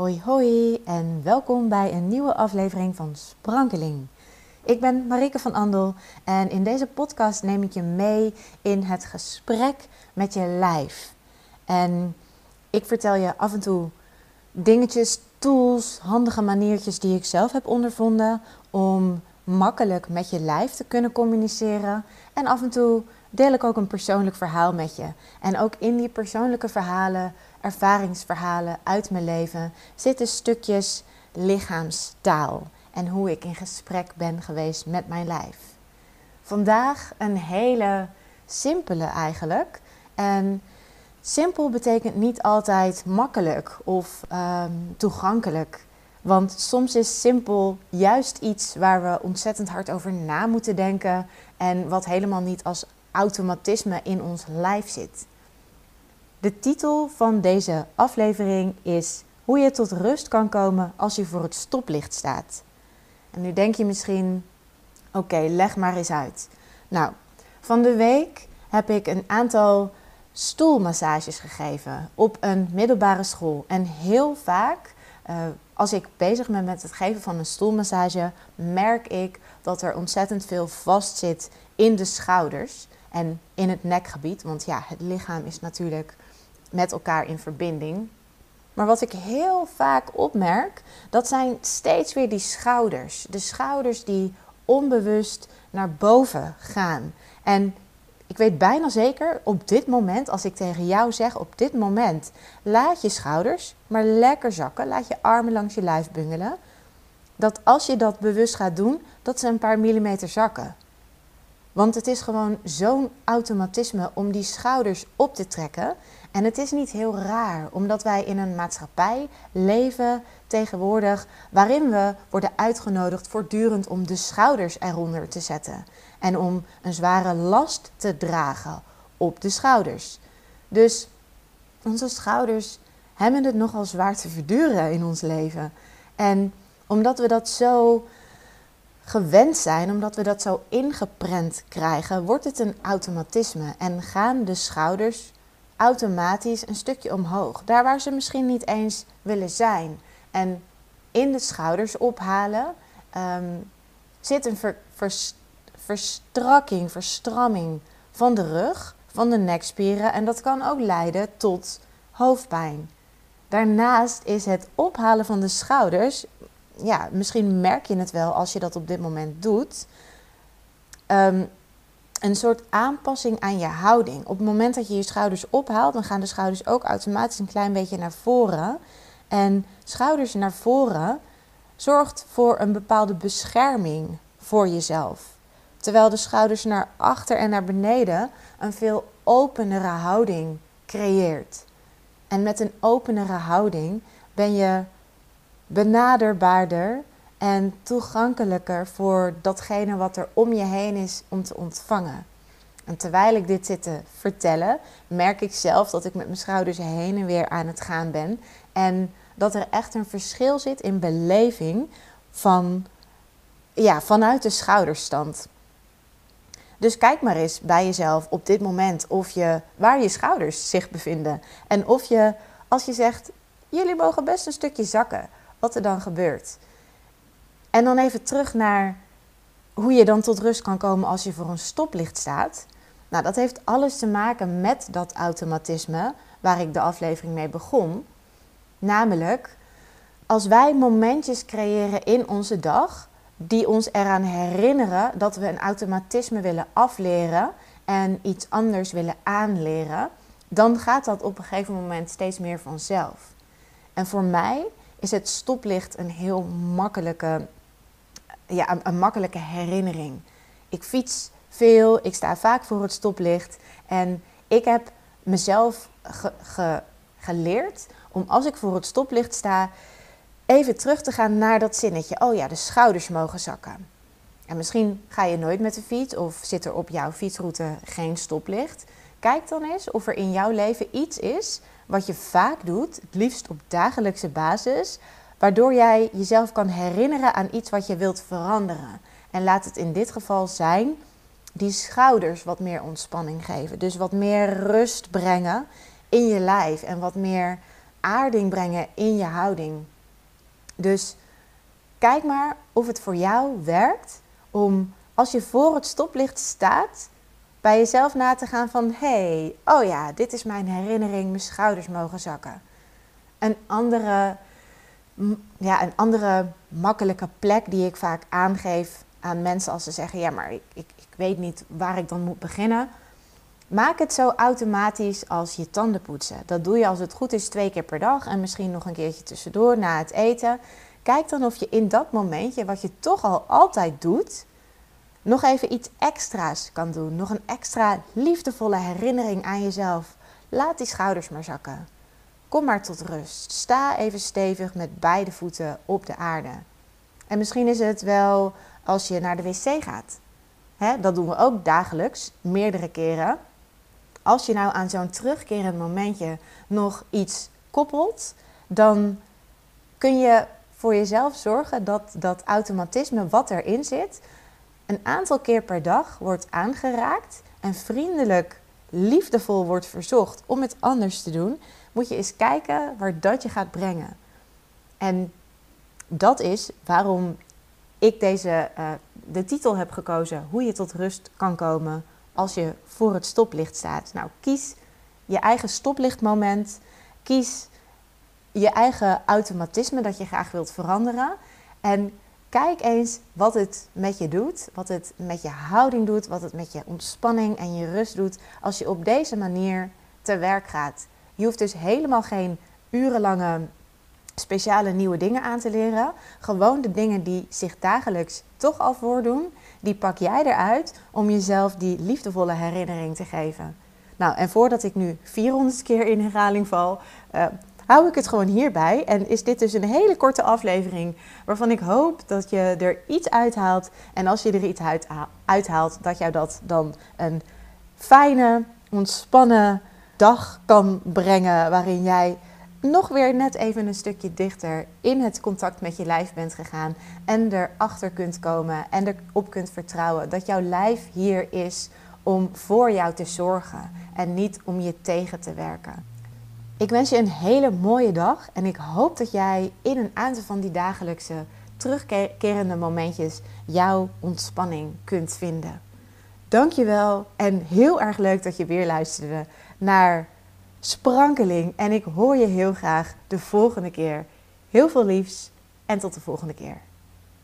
Hoi hoi en welkom bij een nieuwe aflevering van Sprankeling. Ik ben Marike van Andel en in deze podcast neem ik je mee in het gesprek met je lijf. En ik vertel je af en toe dingetjes, tools, handige maniertjes die ik zelf heb ondervonden om makkelijk met je lijf te kunnen communiceren. En af en toe deel ik ook een persoonlijk verhaal met je. En ook in die persoonlijke verhalen, ervaringsverhalen uit mijn leven, zitten stukjes lichaamstaal. En hoe ik in gesprek ben geweest met mijn lijf. Vandaag een hele simpele eigenlijk. En simpel betekent niet altijd makkelijk of um, toegankelijk. Want soms is simpel juist iets waar we ontzettend hard over na moeten denken en wat helemaal niet als automatisme in ons lijf zit. De titel van deze aflevering is Hoe je tot rust kan komen als je voor het stoplicht staat. En nu denk je misschien: oké, leg maar eens uit. Nou, van de week heb ik een aantal stoelmassages gegeven op een middelbare school. En heel vaak, uh, als ik bezig ben met het geven van een stoelmassage, merk ik dat er ontzettend veel vast zit in de schouders en in het nekgebied. Want ja, het lichaam is natuurlijk met elkaar in verbinding. Maar wat ik heel vaak opmerk, dat zijn steeds weer die schouders. De schouders die onbewust naar boven gaan. En ik weet bijna zeker, op dit moment, als ik tegen jou zeg, op dit moment, laat je schouders maar lekker zakken. Laat je armen langs je lijf bungelen. Dat als je dat bewust gaat doen, dat ze een paar millimeter zakken. Want het is gewoon zo'n automatisme om die schouders op te trekken. En het is niet heel raar, omdat wij in een maatschappij leven tegenwoordig waarin we worden uitgenodigd voortdurend om de schouders eronder te zetten en om een zware last te dragen op de schouders. Dus onze schouders hebben het nogal zwaar te verduren in ons leven. En omdat we dat zo gewend zijn, omdat we dat zo ingeprent krijgen, wordt het een automatisme en gaan de schouders automatisch een stukje omhoog. Daar waar ze misschien niet eens willen zijn. En in de schouders ophalen um, zit een ver, verstrakking, verstramming van de rug, van de nekspieren. En dat kan ook leiden tot hoofdpijn. Daarnaast is het ophalen van de schouders, ja, misschien merk je het wel als je dat op dit moment doet, um, een soort aanpassing aan je houding. Op het moment dat je je schouders ophaalt, dan gaan de schouders ook automatisch een klein beetje naar voren. En schouders naar voren zorgt voor een bepaalde bescherming voor jezelf. Terwijl de schouders naar achter en naar beneden een veel openere houding creëert. En met een openere houding ben je benaderbaarder en toegankelijker voor datgene wat er om je heen is om te ontvangen. En terwijl ik dit zit te vertellen, merk ik zelf dat ik met mijn schouders heen en weer aan het gaan ben. En dat er echt een verschil zit in beleving van, ja, vanuit de schouderstand. Dus kijk maar eens bij jezelf op dit moment of je, waar je schouders zich bevinden. En of je, als je zegt, jullie mogen best een stukje zakken, wat er dan gebeurt. En dan even terug naar hoe je dan tot rust kan komen als je voor een stoplicht staat. Nou, dat heeft alles te maken met dat automatisme waar ik de aflevering mee begon. Namelijk, als wij momentjes creëren in onze dag die ons eraan herinneren dat we een automatisme willen afleren en iets anders willen aanleren, dan gaat dat op een gegeven moment steeds meer vanzelf. En voor mij is het stoplicht een heel makkelijke ja, een, makkelijke herinnering. Ik fiets veel, ik sta vaak voor het stoplicht. En ik heb mezelf geleerd om als ik voor het stoplicht sta, even terug te gaan naar dat zinnetje. Oh ja, de schouders mogen zakken. En misschien ga je nooit met de fiets of zit er op jouw fietsroute geen stoplicht. Kijk dan eens of er in jouw leven iets is wat je vaak doet, het liefst op dagelijkse basis, waardoor jij jezelf kan herinneren aan iets wat je wilt veranderen. En laat het in dit geval zijn die schouders wat meer ontspanning geven. Dus wat meer rust brengen in je lijf en wat meer aarding brengen in je houding. Dus kijk maar of het voor jou werkt om als je voor het stoplicht staat, bij jezelf na te gaan van hé, hey, oh ja, dit is mijn herinnering, mijn schouders mogen zakken. Een andere, ja, een andere makkelijke plek die ik vaak aangeef aan mensen als ze zeggen ja, maar ik, ik, ik weet niet waar ik dan moet beginnen. Maak het zo automatisch als je tanden poetsen. Dat doe je als het goed is twee keer per dag en misschien nog een keertje tussendoor na het eten. Kijk dan of je in dat momentje, wat je toch al altijd doet, nog even iets extra's kan doen. Nog een extra liefdevolle herinnering aan jezelf. Laat die schouders maar zakken. Kom maar tot rust. Sta even stevig met beide voeten op de aarde. En misschien is het wel als je naar de wc gaat. dat doen we ook dagelijks, meerdere keren. Als je nou aan zo'n terugkerend momentje nog iets koppelt, dan kun je voor jezelf zorgen dat dat automatisme wat erin zit, een aantal keer per dag wordt aangeraakt en vriendelijk, liefdevol wordt verzocht om het anders te doen, moet je eens kijken waar dat je gaat brengen. En dat is waarom ik deze, uh, de titel heb gekozen: Hoe je tot rust kan komen als je voor het stoplicht staat. Nou, kies je eigen stoplichtmoment. Kies je eigen automatisme dat je graag wilt veranderen. En kijk eens wat het met je doet, wat het met je houding doet, wat het met je ontspanning en je rust doet als je op deze manier te werk gaat. Je hoeft dus helemaal geen urenlange speciale nieuwe dingen aan te leren. Gewoon de dingen die zich dagelijks toch al voordoen, die pak jij eruit om jezelf die liefdevolle herinnering te geven. Nou, en voordat ik nu 400 keer in herhaling val, uh, hou ik het gewoon hierbij. En is dit dus een hele korte aflevering waarvan ik hoop dat je er iets uithaalt. En als je er iets uithaalt, dat jou dat dan een fijne, ontspannen dag kan brengen waarin jij nog weer net even een stukje dichter in het contact met je lijf bent gegaan en erachter kunt komen en erop kunt vertrouwen dat jouw lijf hier is om voor jou te zorgen en niet om je tegen te werken. Ik wens je een hele mooie dag en ik hoop dat jij in een aantal van die dagelijkse terugkerende momentjes jouw ontspanning kunt vinden. Dankjewel en heel erg leuk dat je weer luisterde naar sprankeling. En ik hoor je heel graag de volgende keer. Heel veel liefs en tot de volgende keer.